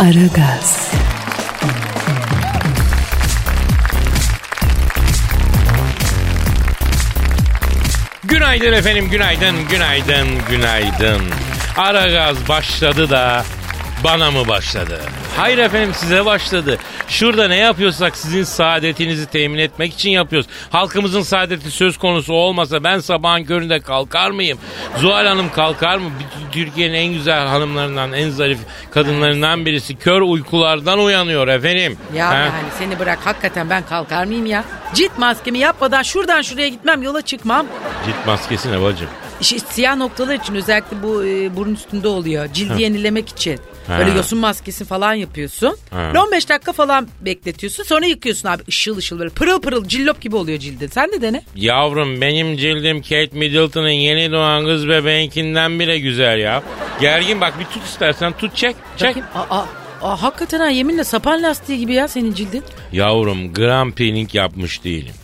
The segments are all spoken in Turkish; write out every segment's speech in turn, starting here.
Aragaz, Günaydın efendim, günaydın, günaydın, günaydın. Ara gaz başladı da bana mı başladı? Hayır efendim size başladı. Şurada ne yapıyorsak sizin saadetinizi temin etmek için yapıyoruz. Halkımızın saadeti söz konusu olmasa ben sabahın köründe kalkar mıyım? Zuhal Hanım kalkar mı? Türkiye'nin en güzel hanımlarından, en zarif kadınlarından birisi. Kör uykulardan uyanıyor efendim. Ya Ha? yani seni bırak hakikaten ben kalkar mıyım ya? Cilt maskemi yapmadan şuradan şuraya gitmem yola çıkmam. Cilt maskesi ne bacım? İşte siyah noktalar için özellikle bu e, burun üstünde oluyor. Cildi yenilemek için. Ha. Böyle yosun maskesi falan yapıyorsun. Böyle 15 dakika falan bekletiyorsun. Sonra yıkıyorsun abi ışıl ışıl böyle pırıl pırıl cillop gibi oluyor cildin. Sen de dene. Yavrum benim cildim Kate Middleton'ın yeni doğan kız bebeğinkinden bile güzel ya. Gergin bak bir tut istersen tut çek çek. Bakayım. Aa, aa, aa, hakikaten ha yeminle sapan lastiği gibi ya senin cildin. Yavrum gram peeling yapmış değilim.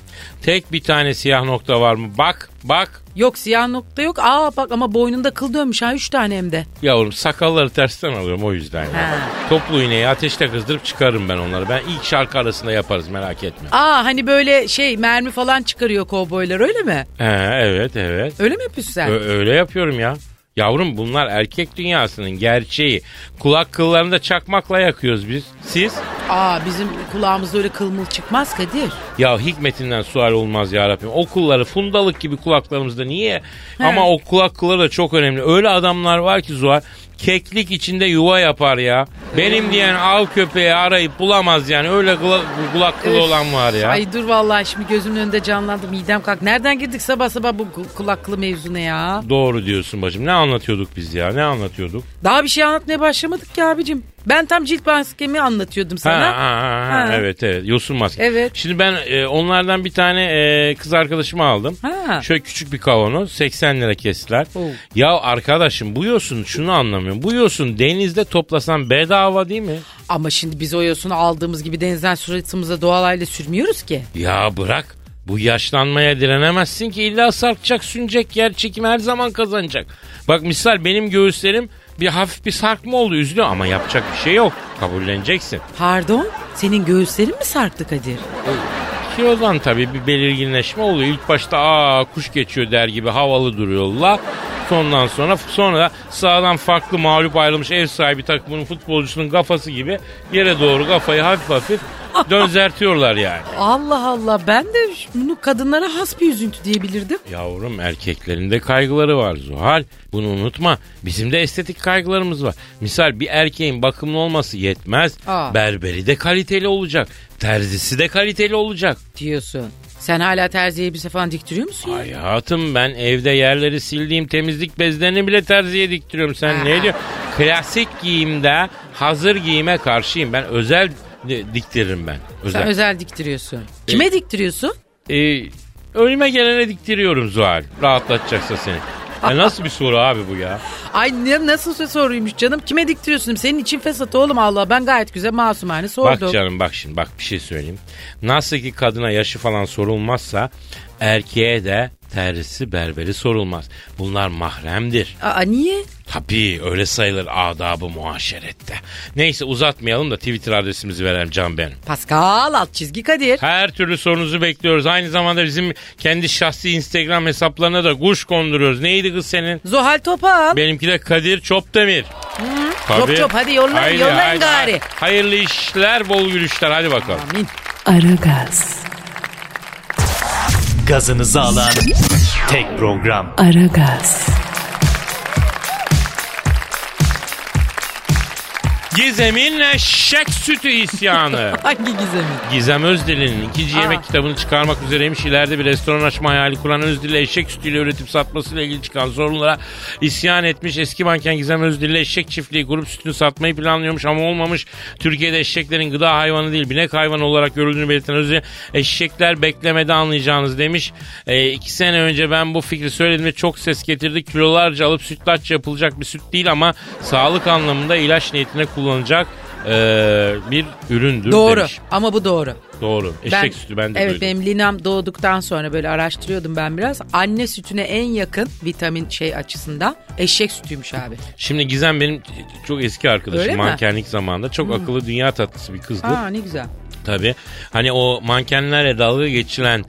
Tek bir tane siyah nokta var mı? Bak bak. Yok siyah nokta yok. Aa bak ama boynunda kıl dönmüş ha 3 tane hem de. Yavrum sakalları tersten alıyorum o yüzden. ya. Toplu iğneyi ateşte kızdırıp çıkarırım ben onları. Ben ilk şarkı arasında yaparız merak etme. Aa hani böyle şey mermi falan çıkarıyor kovboylar öyle mi? He, evet evet. Öyle mi yapıyorsun sen? Ö- öyle yapıyorum ya. Yavrum bunlar erkek dünyasının gerçeği. Kulak kıllarını da çakmakla yakıyoruz biz. Siz? Aa bizim kulağımızda öyle kılmıl çıkmaz Kadir. Ya hikmetinden sual olmaz ya Rabbim. O kulları fundalık gibi kulaklarımızda niye? Ama o kulak kılları da çok önemli. Öyle adamlar var ki Zuhal keklik içinde yuva yapar ya. Benim diyen av köpeği arayıp bulamaz yani. Öyle kulak, kulak kılı olan var ya. Ay dur vallahi şimdi gözümün önünde canlandı midem kalk. Nereden girdik sabah sabah bu ku- kulaklı mevzuna ya? Doğru diyorsun bacım. Ne anlatıyorduk biz ya? Ne anlatıyorduk? Daha bir şey anlatmaya başlamadık ki abicim. Ben tam cilt maskemi anlatıyordum sana. ha, ha, ha, Ha. evet evet yosun maske. Evet. Şimdi ben e, onlardan bir tane e, kız arkadaşımı aldım. Ha. Şöyle küçük bir kavanoz 80 lira kestiler. Oo. Ya arkadaşım bu yosun şunu anlamıyorum. Bu yosun denizde toplasan bedava değil mi? Ama şimdi biz o yosunu aldığımız gibi denizden suratımıza doğal hale sürmüyoruz ki. Ya bırak. Bu yaşlanmaya direnemezsin ki illa sarkacak sünecek yer çekim her zaman kazanacak. Bak misal benim göğüslerim bir hafif bir sarkma oldu üzülüyor ama yapacak bir şey yok. Kabulleneceksin. Pardon senin göğüslerin mi sarktı Kadir? Kilodan tabii bir belirginleşme oluyor. İlk başta aa kuş geçiyor der gibi havalı duruyorlar. Sondan sonra sonra da sağdan farklı mağlup ayrılmış ev sahibi takımının futbolcusunun kafası gibi yere doğru kafayı hafif hafif dönzertiyorlar yani. Allah Allah ben de bunu kadınlara has bir üzüntü diyebilirdim. Yavrum erkeklerin de kaygıları var Zuhal. Bunu unutma. Bizim de estetik kaygılarımız var. Misal bir erkeğin bakımlı olması yetmez. Aa. Berberi de kaliteli olacak. Terzisi de kaliteli olacak. Diyorsun. Sen hala terzi elbise falan diktiriyor musun ya? Hayatım ben evde yerleri sildiğim temizlik bezlerini bile terziye diktiriyorum. Sen ne diyorsun? Klasik giyimde hazır giyime karşıyım. Ben özel di- diktiririm ben. Özel. Sen özel diktiriyorsun. Kime diktiriyorsun? Ee, önüme gelene diktiriyorum Zuhal. Rahatlatacaksa seni. Ya nasıl bir soru abi bu ya? Ay ne, nasıl soruymuş canım? Kime diktiriyorsun? Senin için fesat oğlum Allah. Ben gayet güzel masumane sordum. Bak canım bak şimdi bak bir şey söyleyeyim. Nasıl ki kadına yaşı falan sorulmazsa erkeğe de terisi berberi sorulmaz. Bunlar mahremdir. Aa niye? Tabii öyle sayılır adabı muaşerette. Neyse uzatmayalım da Twitter adresimizi verelim can benim. Pascal alt çizgi Kadir. Her türlü sorunuzu bekliyoruz. Aynı zamanda bizim kendi şahsi Instagram hesaplarına da kuş konduruyoruz. Neydi kız senin? Zuhal Topal. Benimki de Kadir Çopdemir. Tabii. Çop çop, hadi yollayın, yollayın gari. Hayırlı işler, bol gülüşler. Hadi bakalım. Amin. Aragaz, Gazınızı alan tek program. Aragaz, Gizem'in eşek sütü isyanı. Hangi gizemi? Gizem Özdil'in ikinci Aa. yemek kitabını çıkarmak üzereymiş. İleride bir restoran açma hayali kuran Özdil'le eşek sütüyle üretip satmasıyla ilgili çıkan sorunlara isyan etmiş. Eski manken Gizem Özdil'le eşek çiftliği grup sütünü satmayı planlıyormuş ama olmamış. Türkiye'de eşeklerin gıda hayvanı değil binek hayvanı olarak görüldüğünü belirten Özdil eşekler beklemede anlayacağınız demiş. E, iki sene önce ben bu fikri söyledim ve çok ses getirdi. Kilolarca alıp sütlaç yapılacak bir süt değil ama sağlık anlamında ilaç niyetine kullanacak e, bir üründür Doğru demiş. ama bu doğru. Doğru. Eşek sütü ben de Evet duydum. benim Linam doğduktan sonra böyle araştırıyordum ben biraz. Anne sütüne en yakın vitamin şey açısından eşek sütüymüş abi. Şimdi Gizem benim çok eski arkadaşım Öyle mi? mankenlik zamanında. Çok akıllı dünya tatlısı bir kızdı. Aa ne güzel. Tabii. Hani o mankenlerle dalga geçilen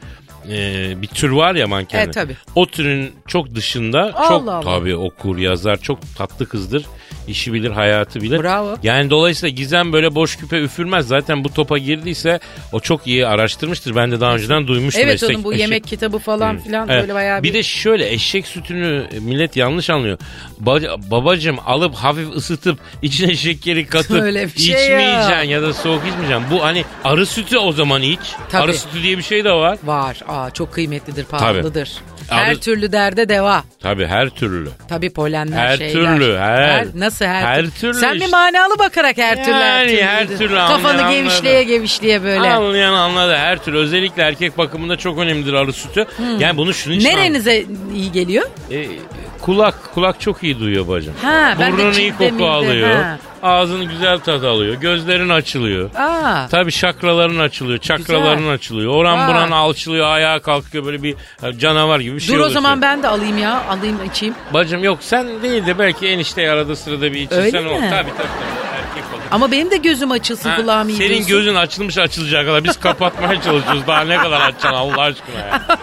e, bir tür var ya mankenler. Evet, tabii. O türün çok dışında çok Allah Allah. tabii okur yazar çok tatlı kızdır. İşi bilir hayatı bilir. Bravo. Yani dolayısıyla Gizem böyle boş küpe üfürmez. Zaten bu topa girdiyse o çok iyi araştırmıştır. Ben de daha önceden duymuştum. Evet Eşek- onun bu eşek- yemek kitabı falan filan Evet. böyle bayağı bir... Bir de şöyle eşek sütünü millet yanlış anlıyor. Ba- babacım alıp hafif ısıtıp içine şekeri katıp Öyle bir şey içmeyeceksin ya. ya da soğuk içmeyeceksin. Bu hani arı sütü o zaman iç. Tabii. Arı sütü diye bir şey de var. Var. Aa çok kıymetlidir, pahalıdır. Abi- Her türlü derde deva. Tabii her türlü. Tabii polenler Her şeyler. türlü, her. Nasıl her, Her tür- türlü Sen işte. bir manalı bakarak her türlü her Yani türlü. her türlü Kafanı anlayan gevişleye anladı. gevişleye böyle. Anlayan anladı her türlü. Özellikle erkek bakımında çok önemlidir arı sütü. Yani bunu şunun için Nerenize iyi geliyor? E, kulak kulak çok iyi duyuyor bacım. Ha, Burnun iyi koku milde, alıyor. ha. Ağzını güzel tat alıyor. Gözlerin açılıyor. Aa. Tabii şakraların açılıyor. Çakraların Güzel. açılıyor. Oran Aa. buran alçılıyor. Ayağa kalkıyor böyle bir e, canavar gibi bir şey Dur o zaman ben de alayım ya. Alayım içeyim. Bacım yok sen değil de belki enişte arada sırada bir içirsen Öyle o. mi? Tabii tabii. tabii. Erkek bakım. Ama benim de gözüm açılsın Ha, kulağım iyi senin duysun. gözün açılmış açılacağı kadar biz kapatmaya çalışıyoruz. Daha ne kadar açacaksın Allah aşkına ya.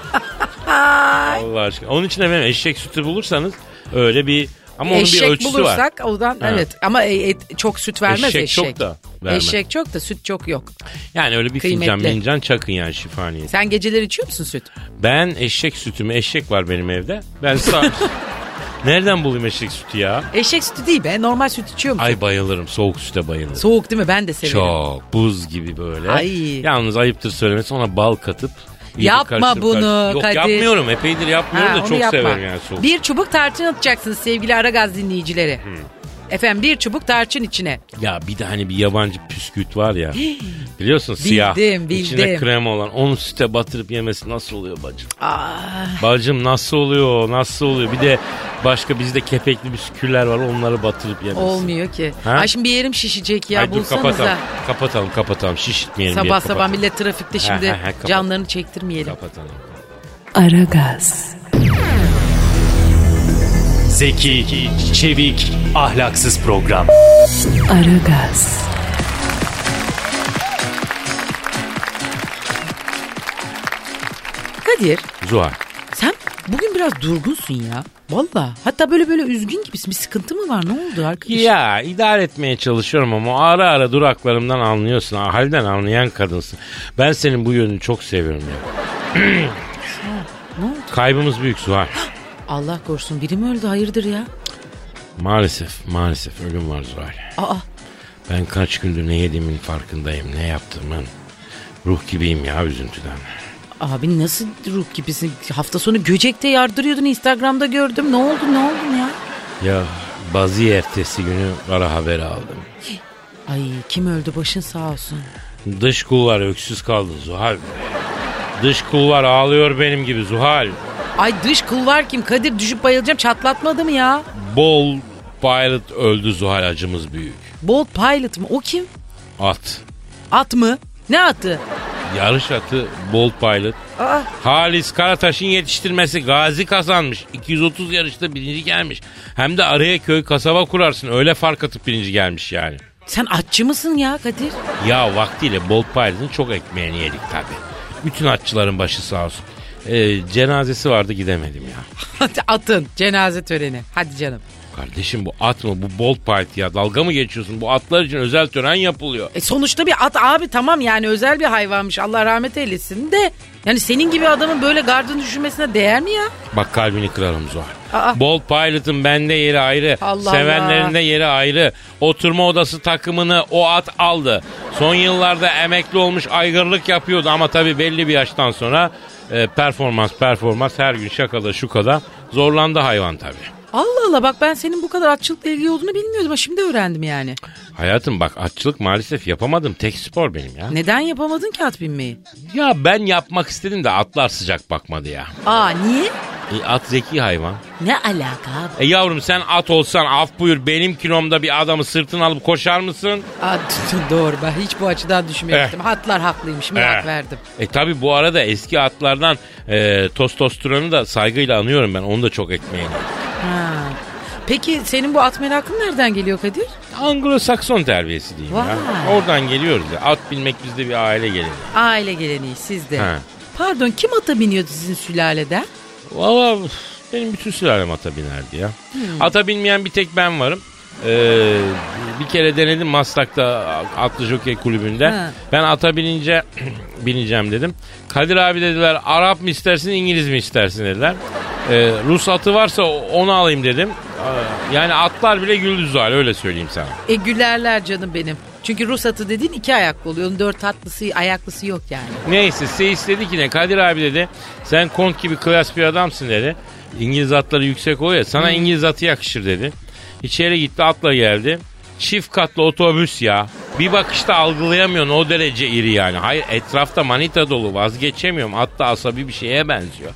Allah aşkına. Onun için efendim eşek sütü bulursanız öyle bir ama onun bir Eşek ölçüsü bulursak var. odan Ha. evet ama e- çok süt vermez Eşek eşek. çok da vermez. Eşek çok da süt çok yok. Yani öyle bir Kıymetli. fincan çakın yani şifaniyet. Sen geceleri içiyor musun süt? Ben eşek sütümü eşek var benim evde. Ben sağ... Nereden bulayım eşek sütü ya? Eşek sütü değil be normal süt içiyor musun? Ay bayılırım. Soğuk süte bayılırım. Soğuk değil mi? Ben de severim. Çok buz gibi böyle. Ay. Yalnız ayıptır söylemesi ona bal katıp Yapma karıştırıp bunu karıştırıp- Yok Kadir. yapmıyorum epeydir yapmıyorum Ha, da onu çok yapma. severim yani soğuk. Bir çubuk tarçın atacaksınız sevgili Aragaz dinleyicileri. Efendim bir çubuk tarçın içine. Ya bir de hani bir yabancı püsküt var ya. Biliyorsun siyah. Bildim, İçinde bildim. krem olan. Onu süte batırıp yemesi nasıl oluyor bacım? Aa, Bacım nasıl oluyor? Nasıl oluyor? Bir de başka bizde kepekli bisküviler var. Onları batırıp yemesi. olmuyor ki. Ha? Ay şimdi bir yerim şişecek ya Ay dur bulsanıza. kapatalım. Kapatalım kapatalım. Şişitmeyelim. Sabah yer, sabah millet trafikte şimdi Ha, ha, ha, canlarını çektirmeyelim. Kapatalım. Aragaz, Zeki, çevik, ahlaksız program. Aragaz, Kadir Zuhal. sen bugün biraz durgunsun ya. Valla. Hatta böyle böyle üzgün gibisin. Bir sıkıntı mı var? Ne oldu arkadaş? Ya idare etmeye çalışıyorum ama ara ara duraklarımdan anlıyorsun. Halden anlayan kadınsın. Ben senin bu yönünü çok seviyorum ya. Ne oldu? Kaybımız büyük Zuhal. Allah korusun biri mi öldü? Hayırdır ya? Maalesef maalesef ölüm var Zuhal. Aa Ben kaç gündür ne yediğimin farkındayım. Ne yaptığımın. Ruh gibiyim ya üzüntüden. abi nasıl ruh gibisin? Hafta sonu Göcek'te yardırıyordun. Instagram'da gördüm. Ne oldu ne oldu ya? Ya bazı ertesi günü ara haber aldım. Ay kim öldü başın sağ olsun. Dış kulvar öksüz kaldı Zuhal. Dış kulvar ağlıyor benim gibi Zuhal. Ay dış kıl var kim? Kadir düşüp bayılacağım çatlatmadı mı ya? Bol pilot öldü Zuhal acımız büyük. Bolt Pilot mı? O kim? At. At mı? Ne atı? Yarış atı Bolt Pilot. Aa, Halis Karataş'ın yetiştirmesi Gazi kazanmış. 230 yarışta birinci gelmiş. Hem de araya köy kasaba kurarsın. Öyle fark atıp birinci gelmiş yani. sen atçı mısın ya Kadir? Ya vaktiyle Bolt Pilot'ın çok ekmeğini yedik tabii. Bütün atçıların başı sağ olsun. E, cenazesi vardı gidemedim ya. Atın cenaze töreni. Hadi canım. Kardeşim bu at mı bu Bolt Party ya dalga mı geçiyorsun? Bu atlar için özel tören yapılıyor. E sonuçta bir at abi tamam yani özel bir hayvanmış Allah rahmet eylesin de. Yani senin gibi adamın böyle gardını düşürmesine değer mi ya? Bak kalbini kırarım Zuhal. Aa. Bolt Pilot'ın bende yeri ayrı. Allah Sevenlerinde Allah. yeri ayrı. Oturma odası takımını o at aldı. Son yıllarda emekli olmuş aygırlık yapıyordu ama tabii belli bir yaştan sonra e, performans performans her gün şakada şu kadar zorlandı hayvan tabii. Allah Allah bak ben senin bu kadar atçılıkla ilgili olduğunu bilmiyordum ama şimdi öğrendim yani. Hayatım bak atçılık maalesef yapamadım. Tek spor benim ya. Neden yapamadın ki at binmeyi? Ya ben yapmak istedim de atlar sıcak bakmadı ya. Aa niye? E, at zeki hayvan. Ne alaka abi? E yavrum sen at olsan af buyur benim kilomda bir adamı sırtına alıp koşar mısın? Aa, doğru ben hiç bu açıdan düşünmemiştim. Eh. Hatlar haklıymış hak Eh. verdim. E tabi bu arada eski atlardan e, testosteronu da saygıyla anıyorum ben. Onu da çok etmeyin. Ha. Peki senin bu at merakın nereden geliyor Kadir? Anglo-Sakson terbiyesi diyeyim ya. Vay. Oradan geliyoruz ya. At bilmek bizde bir aile geleneği. Aile geleneği sizde. Ha. Pardon kim ata biniyordu sizin sülaleden? Valla benim bütün sülalem ata binerdi ya. Hmm. Ata binmeyen bir tek ben varım. Ee, bir kere denedim Maslak'ta atlı jokey kulübünde. Ha. Ben ata binince bineceğim dedim. Kadir abi dediler Arap mı istersin İngiliz mi istersin dediler. Ee, Rus atı varsa onu alayım dedim. Ee, Yani atlar bile güldü Zuhal öyle söyleyeyim sana. E gülerler canım benim. Çünkü Rus atı dediğin iki ayaklı oluyor. Onun dört atlısı, ayaklısı yok yani. Neyse Seyis dedi ki ne Kadir abi dedi sen kont gibi klas bir adamsın dedi. İngiliz atları yüksek oluyor ya sana İngiliz atı yakışır dedi. İçeri gitti atla geldi. Çift katlı otobüs ya. Bir bakışta algılayamıyorsun o derece iri yani. Hayır etrafta manita dolu vazgeçemiyorum. Hatta asabi bir şeye benziyor.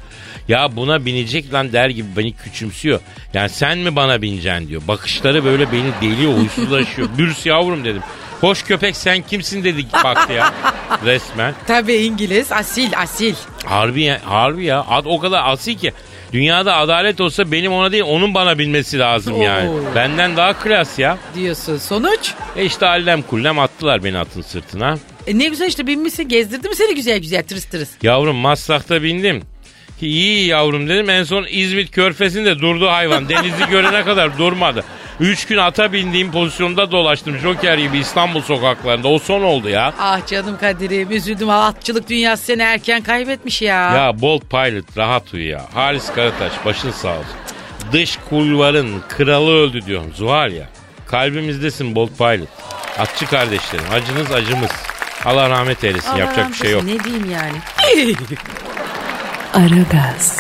Ya buna binecek lan der gibi beni küçümsüyor. Yani sen mi bana bineceksin diyor. Bakışları böyle beni deliyor, huysuzlaşıyor. Bürs yavrum dedim. Hoş köpek sen kimsin dedi baktı ya. Resmen. Tabii İngiliz, asil, asil. Harbi ya, harbi ya. Ad o kadar asil ki. Dünyada adalet olsa benim ona değil onun bana bilmesi lazım yani. Oo. Benden daha klas ya. Diyorsun. Sonuç? E işte allem kullem attılar beni atın sırtına. E ne güzel işte binmişsin gezdirdi mi seni güzel güzel tırıs tırıs. Yavrum Maslak'ta bindim. İyi yavrum dedim. En son İzmit körfezinde durdu hayvan. Denizi görene kadar durmadı. Üç gün ata bindiğim pozisyonda dolaştım. Joker gibi İstanbul sokaklarında. O son oldu ya. Ah canım Kadir'im üzüldüm. Atçılık dünyası seni erken kaybetmiş ya. Ya Bolt Pilot rahat uyu ya. Halis Karataş başın sağ olsun. Dış kulvarın kralı öldü diyorum Zuhal ya. Kalbimizdesin Bolt Pilot. Atçı kardeşlerim acınız acımız. Allah rahmet eylesin Allah yapacak bir şey yok. rahmet Ne diyeyim yani? Aragaz,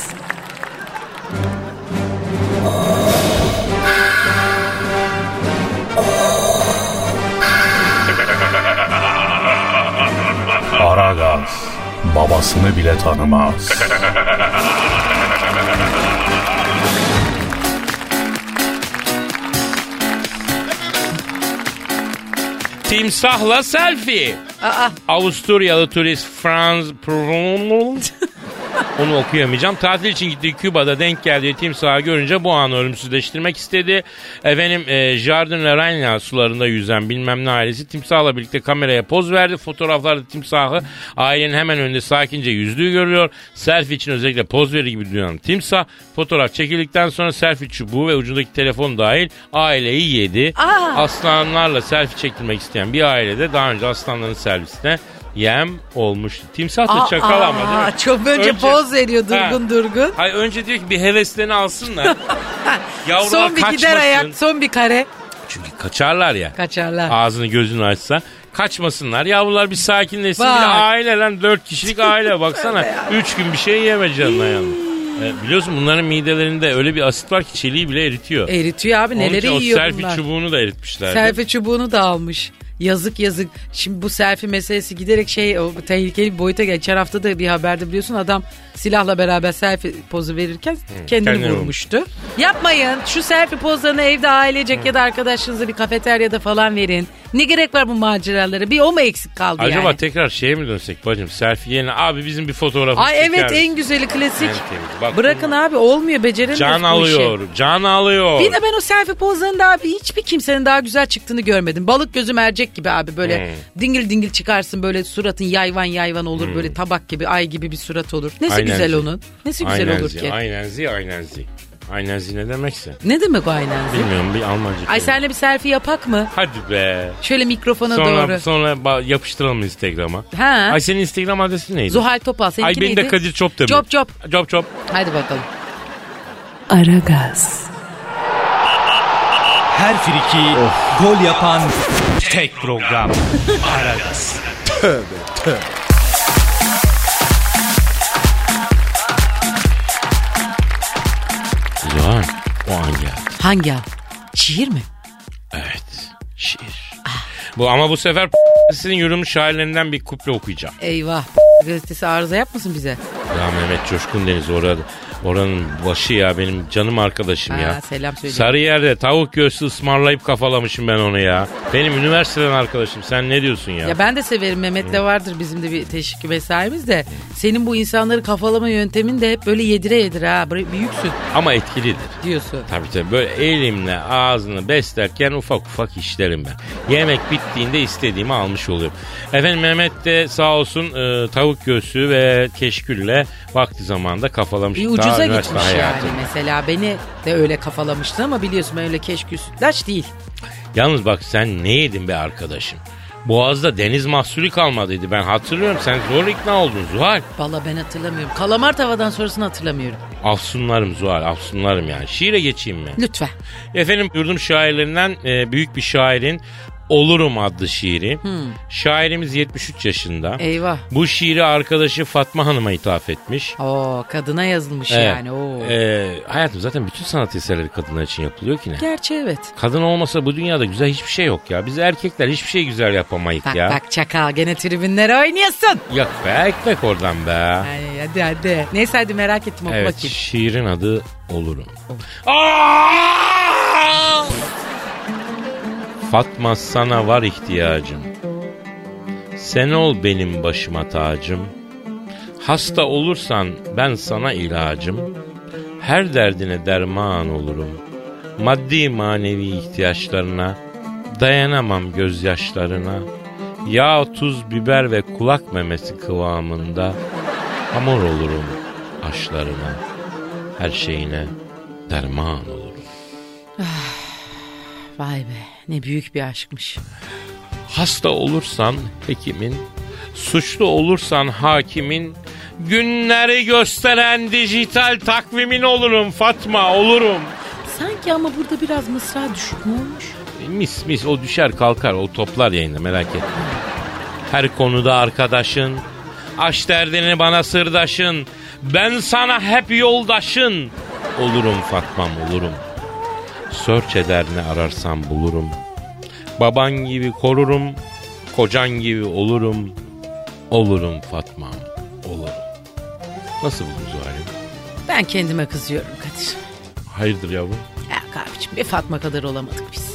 Aragaz babasını bile tanımaz. Timsahla selfie. Aa, Avusturyalı turist Franz Provence Onu okuyamayacağım. Tatil için gittiği Küba'da denk geldiği timsahı görünce bu anı ölümsüzleştirmek istedi. Efendim e, Jardin La Reina sularında yüzen bilmem ne ailesi timsahla birlikte kameraya poz verdi. Fotoğraflarda timsahı ailenin hemen önünde sakince yüzdüğü görülüyor. Selfie için özellikle poz verir gibi duyan timsah fotoğraf çekildikten sonra selfie çubuğu ve ucundaki telefon dahil aileyi yedi. Aa! Aslanlarla selfie çektirmek isteyen bir ailede daha önce aslanların servisine yem olmuştu. Timsah da aa, çakal ama değil mi? Çok önce, poz veriyor durgun Ha. durgun. Hayır önce diyor ki bir heveslerini alsınlar. Yavrular Son bir gider kaçmasın. ayak, son bir kare. Çünkü kaçarlar ya. Kaçarlar. Ağzını gözünü açsa kaçmasınlar. Yavrular bir sakinleşsin. Bir Bak. aile lan dört kişilik aile baksana. Üç gün bir şey yeme canına yanına. E, biliyorsun bunların midelerinde öyle bir asit var ki çeliği bile eritiyor. Eritiyor abi Onun neleri için o yiyor selfie bunlar. çubuğunu da eritmişler. Selfie çubuğunu da almış. Yazık yazık. Şimdi bu selfie meselesi giderek şey o tehlikeli bir boyuta geçen hafta da bir haberde biliyorsun adam silahla beraber selfie pozu verirken kendini, kendini vurmuştu. Yapmayın. Şu selfie pozlarını evde ailecek ya da arkadaşlarınıza bir kafeteryada falan verin. Ne gerek var bu maceralara? Bir o mu eksik kaldı Acaba yani? tekrar şeye mi dönsek bacım? Selfie yerine abi bizim bir fotoğrafımız Ay çeker evet misin? en güzeli klasik. En temiz. Bak Bırakın abi olmuyor beceremiyoruz Can bu işi. alıyor, can alıyor. Bir de ben o selfie pozlarında abi hiçbir kimsenin daha güzel çıktığını görmedim. Balık gözü mercek gibi abi böyle dingil dingil çıkarsın böyle suratın yayvan yayvan olur böyle tabak gibi ay gibi bir surat olur. Nesi Aynen güzel zi. onun? Nesi güzel aynen olur zi, ki? Aynen zi, aynen zi. Aynen zi ne demekse? Ne demek o aynen? zi? Bilmiyorum bir Almanca. Ay kelime. senle bir selfie yapak mı? Hadi be. Şöyle mikrofona Sonra, doğru. sonra ba- yapıştıralım Instagram'a. Ha. Ay senin Instagram adresin neydi? Zuhal Topal seninki Ay benim neydi? de Kadir Çopdemir. Çop çop. Çop çop. Hadi bakalım. Aragaz, Her friki gol yapan tek program. Aragaz. Zuhal o an geldi. Hangi an? Şiir mi? Evet. Şiir. Bu ama bu sefer sizin yürümüş şairlerinden bir kuple okuyacağım. Eyvah. Gazetesi arıza yapmasın bize. Ya Mehmet Coşkun Deniz orada. Oranın başı ya benim canım arkadaşım Ha, ya. selam söyle. Sarıyer'de tavuk göğsü ısmarlayıp kafalamışım ben onu ya. Benim üniversiteden arkadaşım sen ne diyorsun ya? Ya ben de severim Mehmet'le vardır bizim de bir teşvik mesaimiz de. Senin bu insanları kafalama yöntemin de hep böyle yedire yedire ha. Böyle Büyüksün Ama etkilidir. diyorsun. Tabii tabii böyle elimle ağzını beslerken ufak ufak işlerim ben. Yemek bittiğinde istediğimi almış oluyorum. Efendim Mehmet de sağ olsun e, tavuk göğsü ve keşkülle vakti zamanında kafalamış. Bir Daha ucuza gitmiş hayatı. yani mesela beni de öyle kafalamıştın ama biliyorsun ben öyle keşkül sütlaç değil. Yalnız bak sen ne yedin be arkadaşım? Boğaz'da deniz mahsulü kalmadıydı. Ben hatırlıyorum. Sen zor ikna oldun Zuhal. Valla ben hatırlamıyorum. Kalamar tavadan sonrasını hatırlamıyorum. Afsunlarım Zuhal, afsunlarım yani. Şiire geçeyim mi? Lütfen. Efendim yurdum şairlerinden e, büyük bir şairin Olurum adlı şiiri. Şairimiz 73 yaşında. Eyvah. Bu şiiri arkadaşı Fatma Hanım'a ithaf etmiş. Oo kadına yazılmış Evet. yani. Oo. E, hayatım zaten bütün sanat eserleri kadınlar için yapılıyor ki ne? Gerçi evet. Kadın olmasa bu dünyada güzel hiçbir şey yok ya. Biz erkekler hiçbir şey güzel yapamayız Bak ya. bak çakal gene tribünlere oynuyorsun. Yok be ekmek oradan be. Ay, hadi hadi. Neyse hadi merak ettim oku Evet bakayım. şiirin adı Olurum. Aa! Fatma sana var ihtiyacım. Sen ol benim başıma tacım. Hasta olursan ben sana ilacım. Her derdine derman olurum. Maddi manevi ihtiyaçlarına dayanamam gözyaşlarına. Yağ, tuz, biber ve kulak memesi kıvamında hamur olurum aşlarına. Her şeyine derman olurum. Vay be ne büyük bir aşkmış. Hasta olursan hekimin, suçlu olursan hakimin, günleri gösteren dijital takvimin olurum Fatma olurum. Sanki ama burada biraz mısra düşük mü olmuş? Mis mis o düşer kalkar o toplar yayında merak etme. Her konuda arkadaşın, aş derdini bana sırdaşın, ben sana hep yoldaşın. Olurum Fatmam olurum. Search eder ne ararsam bulurum. Baban gibi korurum, kocan gibi olurum. Olurum Fatmam, olurum. Nasıl buldun Zuhal'im? Ben kendime kızıyorum Kadir. Hayırdır yavrum? Ya abicim bir Fatma kadar olamadık biz.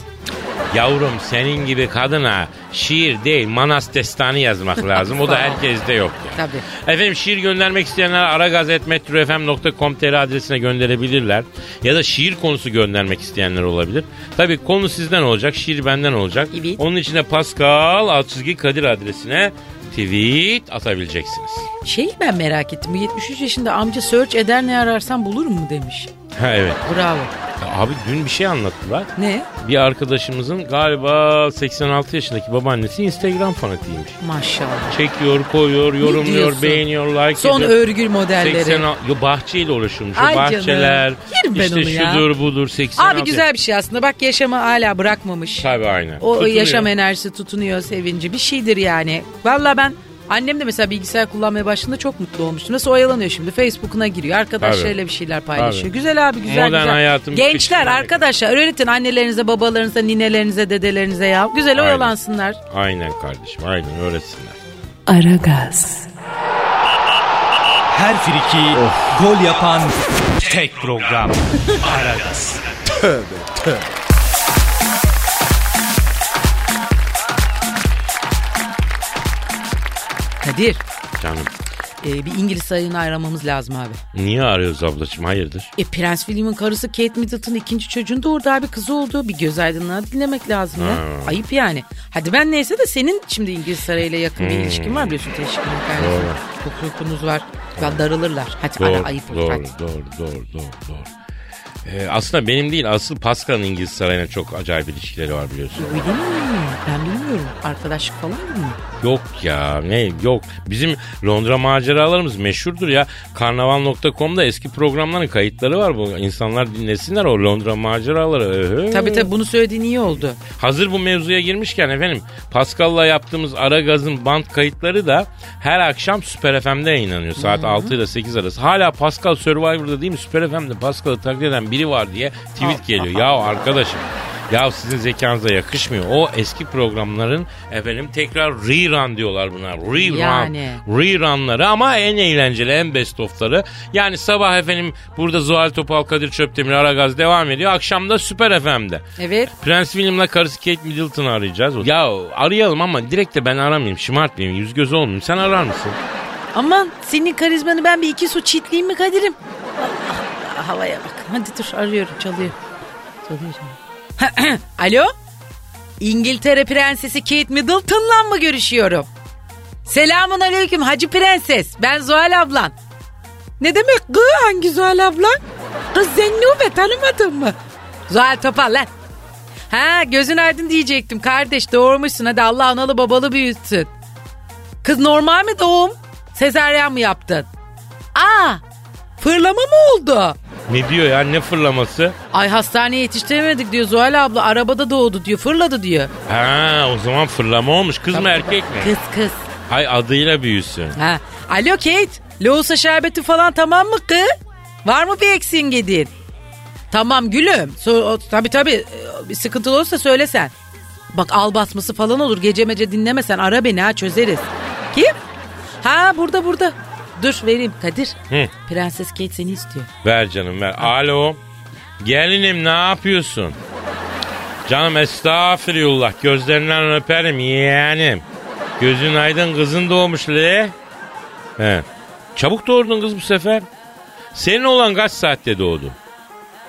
Yavrum senin gibi kadına şiir değil manas destanı yazmak lazım. O da herkeste yok ya. Tabii. Efendim şiir göndermek isteyenler aragazetmetrofm.com.tr adresine gönderebilirler. Ya da şiir konusu göndermek isteyenler olabilir. Tabii konu sizden olacak, şiir benden olacak. Evet. Onun için de Pascal alt çizgi Kadir adresine tweet atabileceksiniz. Şeyi ben merak ettim. Bu 73 yaşında amca search eder ne ararsan bulur mu demiş. Ha evet. Bravo. Ya abi dün bir şey anlattılar. Ne? Bir arkadaşımızın galiba 86 yaşındaki babaannesi Instagram fanatiymiş. Maşallah. Çekiyor, koyuyor, yorumluyor, diyorsun? beğeniyor, like Son ediyor. örgül modelleri. 80 yo bahçeyle uğraşıyormuş. Ay canım. bahçeler. Yerim ben işte onu ya. şudur budur 86. Abi güzel bir şey aslında. Bak yaşamı hala bırakmamış. Tabii aynen. O Tutunuyor. yaşam enerjisi tutunuyor sevinci bir şeydir yani. Valla ben annem de mesela bilgisayar kullanmaya başladığında çok mutlu olmuştu. Nasıl oyalanıyor şimdi Facebook'una giriyor arkadaşlarıyla bir şeyler paylaşıyor. Tabii. Güzel abi güzel Modern güzel. hayatın Gençler bitişine- arkadaşlar öğretin annelerinize babalarınıza ninelerinize dedelerinize ya. Güzel Aynen. oyalansınlar. Aynen kardeşim aynen öğretsinler. Aragaz, Her friki gol yapan tek program. Aragaz. Kadir Canım. e, bir İngiliz sarayını aramamız lazım abi. Niye arıyoruz ablacığım hayırdır? E Prens William'ın karısı Kate Middleton ikinci çocuğun doğurdu abi kızı oldu. Bir göz aydınlığa dinlemek lazım ya. Ayıp yani. Hadi ben neyse de senin şimdi İngiliz sarayıyla yakın bir ilişkin var biliyorsun teşkilim kardeşim. Hukukunuz var. Ya darılırlar. Hadi Doğru, ara ayıp olur doğru, hadi. doğru, doğru, doğru, doğru. Ee, aslında benim değil, asıl Pascal'ın İngiliz sarayına çok acayip ilişkileri var biliyorsun. Öyle mi? Ben bilmiyorum. Arkadaşlık falan mı? Yok ya ne yok. Bizim Londra maceralarımız meşhurdur ya. Karnaval.com'da eski programların kayıtları var bu. İnsanlar dinlesinler o Londra maceraları. Tabii tabii bunu söylediğin iyi oldu. Hazır bu mevzuya girmişken efendim Pascal'la yaptığımız Ara Gaz'ın band kayıtları da her akşam Süper FM'de yayınlanıyor. Saat 6 ile 8 arası. Hala Pascal Survivor'da değil mi? Süper FM'de Pascal'ı taklit eden biri var diye tweet geliyor. Ya arkadaşım ya sizin zekanıza yakışmıyor. O eski programların efendim tekrar rerun diyorlar bunlar. Rerun. Yani. Rerunları ama en eğlenceli, en best of'ları. Yani sabah efendim burada Zuhal Topal, Kadir Çöptemir, Aragaz devam ediyor. Akşam da Süper FM'de. Evet. Prens William'la karısı Kate Middleton'ı arayacağız. Ya arayalım ama direkt de ben aramayayım. Şımartmayayım. Yüz göz olmayayım. Sen arar mısın? Aman senin karizmanı ben bir iki su çitleyeyim mi Kadir'im? Allah, havaya bak. Hadi dur arıyorum çalıyor. Çalıyor çalıyor. Alo? İngiltere Prensesi Kate Middleton'la mı görüşüyorum? Selamun aleyküm Hacı Prenses. Ben Zuhal ablan. Ne demek kız hangi Zuhal ablan? Kız Zennube tanımadın mı? Zuhal Topal lan. Ha gözün aydın diyecektim kardeş doğurmuşsun hadi Allah analı babalı büyütsün. Kız normal mi doğum? Sezaryen mi yaptın? Aa fırlama mı oldu? Ne diyor ya? Ne fırlaması? Ay hastaneye yetiştiremedik diyor Zuhal abla arabada doğdu diyor fırladı diyor. Ha o zaman fırlama olmuş. Kız mı erkek mi? Kız kız. Hay adıyla büyüsün. Ha. Alo Kate lohusa şerbeti falan tamam mı kız? Var mı bir eksiğin gediğin? Tamam gülüm. So, tabii tabii Ee, bir sıkıntı olursa söylesen. Bak al basması falan olur gece mece dinlemesen ara beni ha çözeriz. Kim? Ha burada burada. Dur vereyim Kadir. Hı. Prenses Kate seni istiyor. Ver canım ver. Alo. Gelinim ne yapıyorsun? Canım estağfirullah. Gözlerinden öperim yeğenim. Gözün aydın kızın doğmuş le. He. Çabuk doğurdun kız bu sefer. Senin olan kaç saatte doğdu?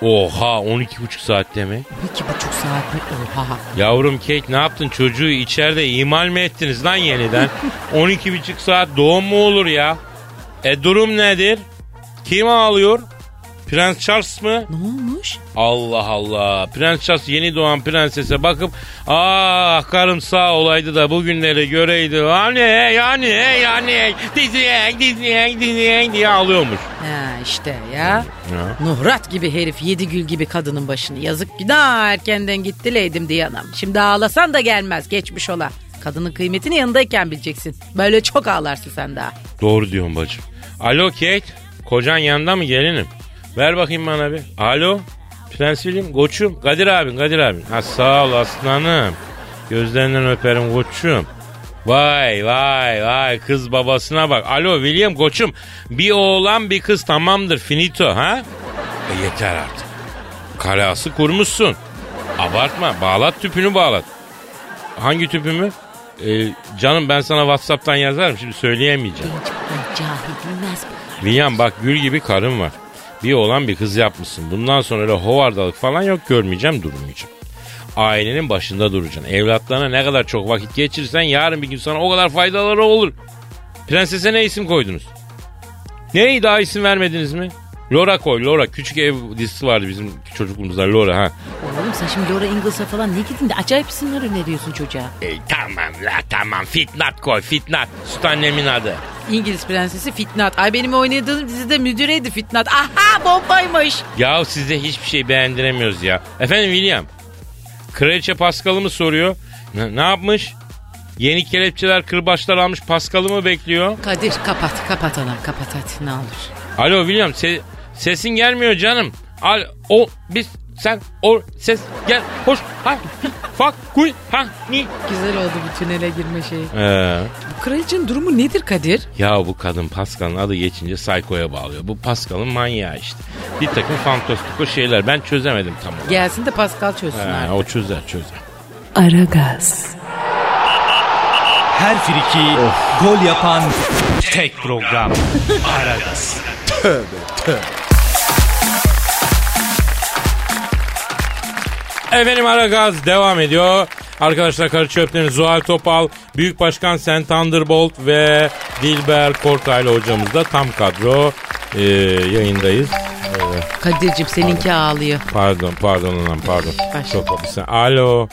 Oha 12,5 saatte mi? İki buçuk saat mi? Oha. Yavrum Kate ne yaptın çocuğu içeride imal mi ettiniz lan yeniden? 12,5 saat doğum mu olur ya? E durum nedir? Kim ağlıyor? Prens Charles mı? Ne olmuş? Allah Allah. Prens Charles yeni doğan prensese bakıp ah karım sağ olaydı da bugünleri göreydi. Anne yani yani diziyek diziyek diziyek diye ağlıyormuş. Ha işte ya. Ya. Nuhrat gibi herif yedi gül gibi kadının başını. Yazık günah erkenden gitti leydim diye anam. Şimdi ağlasan da gelmez geçmiş ola. Kadının kıymetini yanındayken bileceksin. Böyle çok ağlarsın sen daha. Doğru diyorsun bacım. Alo Kate. Kocan yanında mı gelinim? Ver bakayım bana bir. Alo. Prens William. Koçum. Kadir abin Kadir abin. Ha sağ ol aslanım. Gözlerinden öperim koçum. Vay vay vay kız babasına bak. Alo William koçum. Bir oğlan bir kız tamamdır finito ha? E yeter artık. Kalası kurmuşsun. Abartma bağlat tüpünü bağlat. Hangi tüpümü? E, canım ben sana Whatsapp'tan yazarım şimdi söyleyemeyeceğim. Cahil bilmez bu. William bak gül gibi karım var. Bir oğlan bir kız yapmışsın. Bundan sonra öyle hovardalık falan yok görmeyeceğim durmayacağım. Ailenin başında duracaksın. Evlatlarına ne kadar çok vakit geçirirsen yarın bir gün sana o kadar faydaları olur. Prensese ne isim koydunuz? Ne daha isim vermediniz mi? Laura koy Laura. Küçük ev dizisi vardı bizim çocukluğumuzda Laura ha. Oğlum sen şimdi Laura Ingles'a falan ne gidin de acayip isimler öneriyorsun çocuğa. E, tamam la tamam Fitnat koy Fitnat. Süt annemin adı. İngiliz prensesi Fitnat. Ay benim oynadığım dizide müdüreydi Fitnat. Aha bombaymış. Ya size hiçbir şey beğendiremiyoruz ya. Efendim William. Kraliçe Pascal'ı mı soruyor? Ne, ne yapmış? Yeni kelepçeler kırbaçlar almış Pascal'ı mı bekliyor? Kadir kapat kapat anam kapat hadi ne olur. Alo William se- sesin gelmiyor canım. Al o biz sen o ses gel hoş ha fak kuy ha ni. Güzel oldu bu tünele girme şeyi. Ee, Bu kraliçenin durumu nedir Kadir? ya bu kadın Pascal'ın adı geçince Psycho'ya bağlıyor. Bu Pascal'ın manyağı işte. Bir takım fantastiko şeyler ben çözemedim tam olarak. Gelsin de Pascal çözsün He, artık. o çözer çözer. Aragaz, Her friki gol yapan tek program. Aragaz. Efendim Aragaz devam ediyor. Arkadaşlar karı çöplerin Zuhal Topal, Büyük Başkan Sen Thunderbolt ve Dilber Kortaylı hocamız da tam kadro e, yayındayız. Kadir'cim seninki ağlıyor. Pardon pardon lan pardon. Çok haklısın. Alo.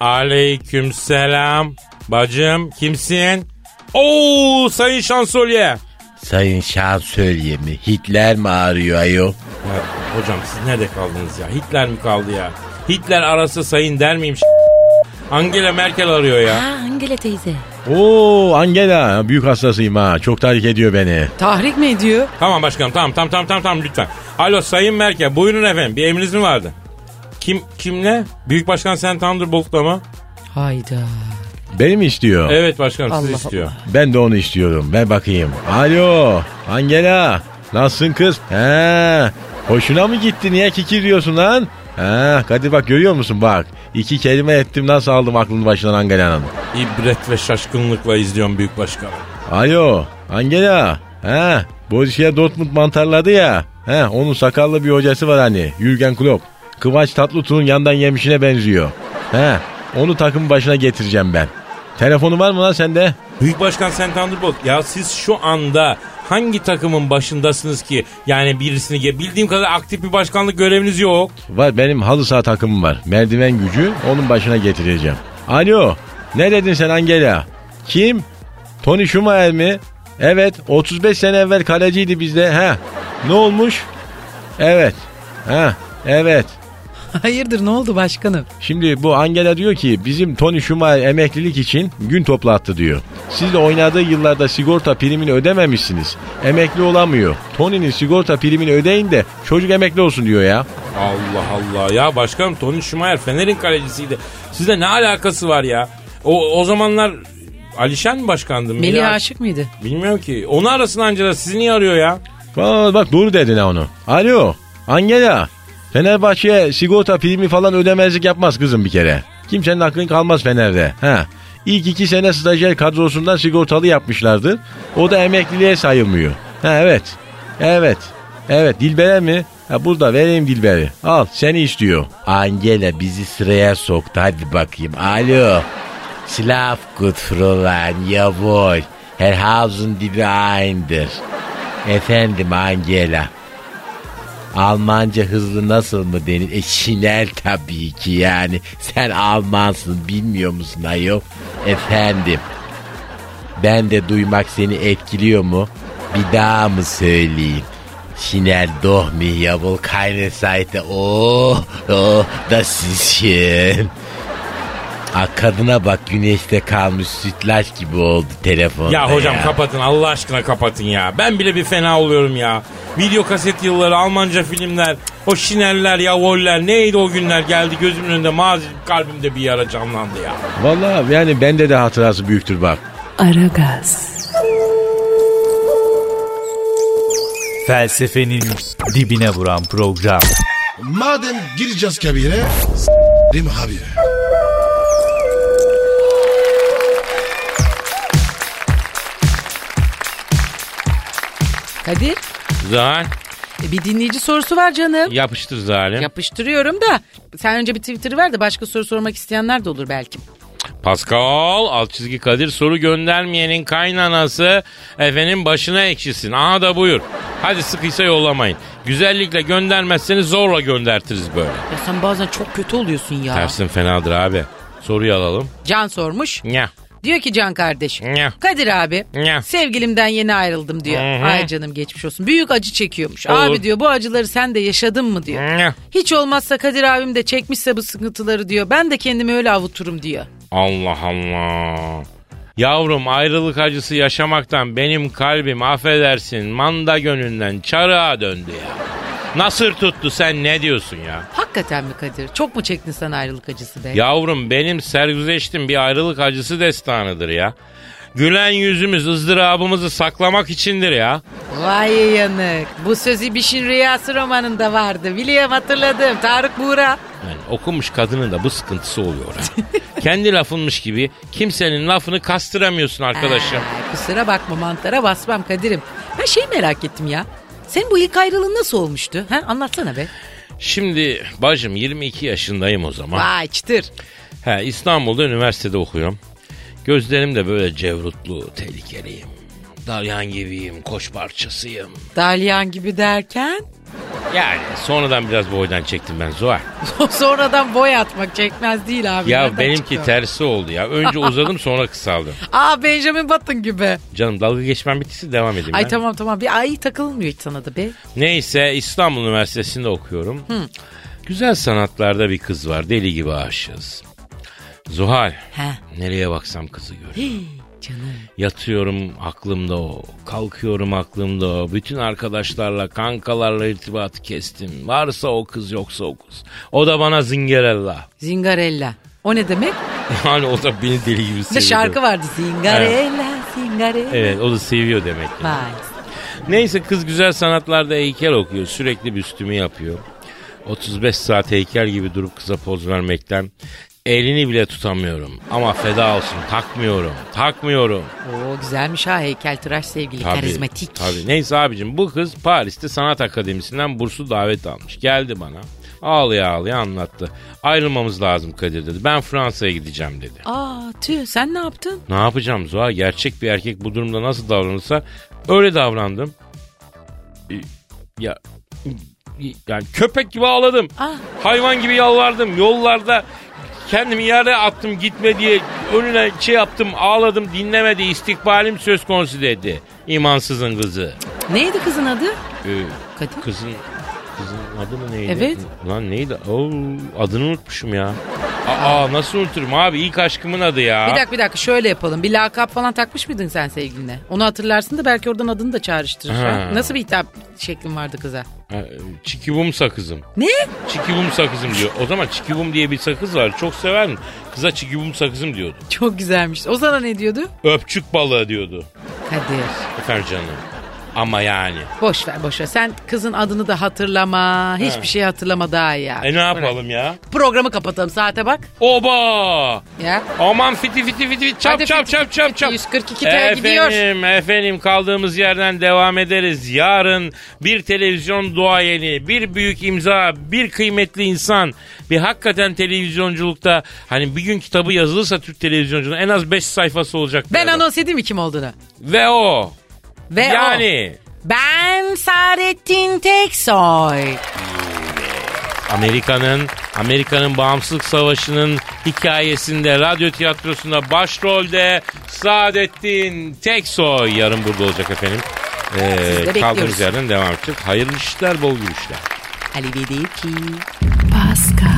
Aleyküm selam. Bacım kimsin? Oo sayın şansölye. Sayın şansölye mi? Hitler mi ağrıyor ayol? Ya, hocam siz nerede kaldınız ya? Hitler mi kaldı ya? Hitler arası sayın der miyim? Angela Merkel arıyor ya. Ha Angela teyze. Oo Angela büyük hastasıyım ha. Çok tahrik ediyor beni. Tahrik mi ediyor? Tamam başkanım tamam tamam tamam tamam tamam lütfen. Alo Sayın Merkel buyurun efendim bir emriniz mi vardı? Kim kimle? Büyük Başkan Sen Thunderbolt'la mı? Hayda. Beni mi istiyor? Evet başkanım sizi Allah istiyor. Ben de onu istiyorum. Ver bakayım. Alo Angela. Nasılsın kız? He. Hoşuna mı gitti? Niye kikiriyorsun lan? He. Kadir bak görüyor musun bak. İki kelime ettim nasıl aldım aklını başından Angela'nın. İbret ve şaşkınlıkla izliyorum Büyük Başkanım. Alo Angela. He. Borussia Dortmund mantarladı ya. He. Onun sakallı bir hocası var hani. Jürgen Klopp. Kıvanç Tatlıtuğ'un yandan yemişine benziyor. He. Onu takım başına getireceğim ben. Telefonu var mı lan sende? Büyük Başkan Sen Thunderbolt ya siz şu anda hangi takımın başındasınız ki? Yani birisini bildiğim kadar aktif bir başkanlık göreviniz yok. Var benim halı saha takımım var. Merdiven gücü onun başına getireceğim. Alo ne dedin sen Angela? Kim? Tony Schumacher mi? Evet 35 sene evvel kaleciydi bizde. He. Ne olmuş? Evet. Ha evet. Hayırdır ne oldu başkanım? Şimdi bu Angela diyor ki bizim Tony Schumacher emeklilik için gün toplattı diyor. Siz de oynadığı yıllarda sigorta primini ödememişsiniz. Emekli olamıyor. Tony'nin sigorta primini ödeyin de çocuk emekli olsun diyor ya. Allah Allah ya başkanım Tony Schumacher Fener'in kalecisiydi. Sizde ne alakası var ya? O, o zamanlar Alişen mi başkandı? Melih aşık mıydı? Bilmiyorum ki. Onu arasın Angela sizi niye arıyor ya? Aa, bak doğru dedin ha onu. Alo Angela. Fenerbahçe sigorta primi falan ödemezlik yapmaz kızım bir kere. Kimsenin aklın kalmaz Fener'de. Ha. İlk iki sene stajyer kadrosundan sigortalı yapmışlardı. O da emekliliğe sayılmıyor. Ha evet. Evet. Evet Dilber'e mi? Ha burada vereyim Dilber'i. Al seni istiyor. Angela bizi sıraya soktu hadi bakayım. Alo. Schlaf gut Fräulein, jawohl. Herr Hausen die eindir. Efendim Angela. Almanca hızlı nasıl mı denir? E şinel tabii ki yani. Sen Almansın bilmiyor musun ayol? Efendim. Ben de duymak seni etkiliyor mu? Bir daha mı söyleyeyim? Şinel doch mi jawohl keine Seite. Oh, oh, das ist schön. Kadına bak güneşte kalmış sütlaç gibi oldu telefon. Ya hocam kapatın Allah aşkına kapatın ya. Ben bile bir fena oluyorum ya. Video kaset yılları, Almanca filmler, o şineller, yavoller neydi o günler geldi gözümün önünde mazi kalbimde bir yara canlandı ya. Vallahi yani bende de hatırası büyüktür bak. Aragaz, Felsefenin dibine vuran program. Madem gireceğiz kabire s**rim abi. Kadir Zahal e, bir dinleyici sorusu var canım. yapıştır Zahal'im. Yapıştırıyorum da sen önce bir Twitter'ı ver de başka soru sormak isteyenler de olur belki. Pascal alt çizgi Kadir soru göndermeyenin kaynanası efendim başına ekşisin. Aha da buyur. Hadi sıkıysa yollamayın. Güzellikle göndermezseniz zorla göndertiriz böyle. Ya sen bazen çok kötü oluyorsun ya. Tersin fenadır abi. Soruyu alalım. Can sormuş. Ya. Diyor ki Can kardeşim. Ya. Kadir abi Ya. sevgilimden yeni ayrıldım diyor. Hı hı. Ay canım geçmiş olsun. Büyük acı çekiyormuş. Olur. Abi diyor bu acıları sen de yaşadın mı diyor. Ya. Hiç olmazsa Kadir abim de çekmişse bu sıkıntıları diyor. Ben de kendimi öyle avuturum diyor. Allah Allah. Yavrum ayrılık acısı yaşamaktan benim kalbim affedersin manda gönlünden çarığa döndü ya. Nasır tuttu sen ne diyorsun ya? Hakikaten mi Kadir? Çok mu çektin sen ayrılık acısı be? Yavrum benim sergüzeştim bir ayrılık acısı destanıdır ya. Gülen yüzümüz ızdırabımızı saklamak içindir ya. Vay yanık. Bu söz İbiş'in Rüyası romanında vardı. Biliyorum hatırladım. Tarık Buğra. Yani okumuş kadının da bu sıkıntısı oluyor ha. Kendi lafınmış gibi kimsenin lafını kastıramıyorsun arkadaşım. Aa, kusura bakma mantara basmam Kadir'im. Ben şey merak ettim ya. Senin bu ilk ayrılığın nasıl olmuştu? Ha? Anlatsana be. Şimdi bacım 22 yaşındayım o zaman. Vay çıtır. He, İstanbul'da üniversitede okuyorum. Gözlerim de böyle cevrutlu, tehlikeliyim. Dalyan gibiyim, koç parçasıyım. Dalyan gibi derken Yani sonradan biraz boydan çektim ben Zuhal. sonradan boy atmak çekmez değil abi. Ya Nereden benimki çıktı o? tersi oldu ya. Önce uzadım sonra kısaldım. Aa Benjamin Button gibi. Canım dalga geçmem bittiyse devam edeyim Ay ben. tamam tamam bir ay takılmıyor hiç sana da be. Neyse İstanbul Üniversitesi'nde okuyorum. Güzel sanatlarda bir kız var. Deli gibi aşığız. Zuhal. He. Nereye baksam kızı görüyorum. Canım. Yatıyorum aklımda o. Kalkıyorum aklımda o. Bütün arkadaşlarla, kankalarla irtibatı kestim. Varsa o kız yoksa o kız. O da bana zingerella. Zingarella. O ne demek? Yani o da beni deli gibi seviyor. şarkı vardı. Zingarella, Zingarella. Evet o da seviyor demek. ki. Vay. Neyse kız güzel sanatlarda heykel okuyor. Sürekli büstümü yapıyor. 35 saat heykel gibi durup kıza poz vermekten elini bile tutamıyorum. Ama feda olsun takmıyorum. Takmıyorum. Oo güzelmiş ha heykeltıraş sevgili Tabii, karizmatik. Tabii. Neyse abicim bu kız Paris'te sanat akademisinden burslu davet almış. Geldi bana. Ağlaya ağlaya anlattı. Ayrılmamız lazım Kadir dedi. Ben Fransa'ya gideceğim dedi. Aa tüh sen ne yaptın? Ne yapacağım Zuhal? Gerçek bir erkek bu durumda nasıl davranırsa öyle davrandım. Ee, Ya yani köpek gibi ağladım. Ah. Hayvan gibi yalvardım. Yollarda kendimi yere attım gitme diye önüne şey yaptım ağladım dinlemedi istikbalim söz konusu dedi. İmansızın kızı. Neydi kızın adı? Ee, Kadir. kızın kızın adı mı neydi? Evet. Lan neydi? Oo, adını unutmuşum ya. Aa nasıl unuturum abi ilk aşkımın adı ya. Bir dakika bir dakika şöyle yapalım. Bir lakap falan takmış mıydın sen sevgiline? Onu hatırlarsın da belki oradan adını da çağrıştırır. Ha. Nasıl bir hitap şeklin vardı kıza? Ha, Çikibum sakızım. Ne? Çikibum sakızım diyor. O zaman çikibum diye bir sakız var. Çok severdim. Kıza çikibum sakızım diyordu. Çok güzelmiş. O sana ne diyordu? Öpçük balığı diyordu. Kadir. Efendim canım. Ama yani. Boş ver boş ver. Sen kızın adını da hatırlama. Hiçbir şey hatırlama daha iyi. ya. E ne yapalım ya? Programı kapatalım saate bak. Oba! Ya. Aman fiti fiti fiti fiti çap Hadi çap fiti çap çap fiti, çap. 142 TL gidiyor. Efendim efendim kaldığımız yerden devam ederiz. Yarın bir televizyon duayeni, bir büyük imza, bir kıymetli insan. Bir hakikaten televizyonculukta hani bir gün kitabı yazılırsa Türk televizyonculuğunda en az 5 sayfası olacak. Ben galiba. anons edeyim mi kim olduğunu? Ve o. Ve o. yani. Ben Saadettin Teksoy. Amerika'nın Amerika'nın bağımsızlık savaşının hikayesinde radyo tiyatrosunda başrolde Saadettin Teksoy yarın burada olacak efendim. Ee, kaldığımız yerden devam edeceğiz. Hayırlı işler, bol gülüşler. Arrivederci. Pascal,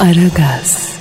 Aragaz.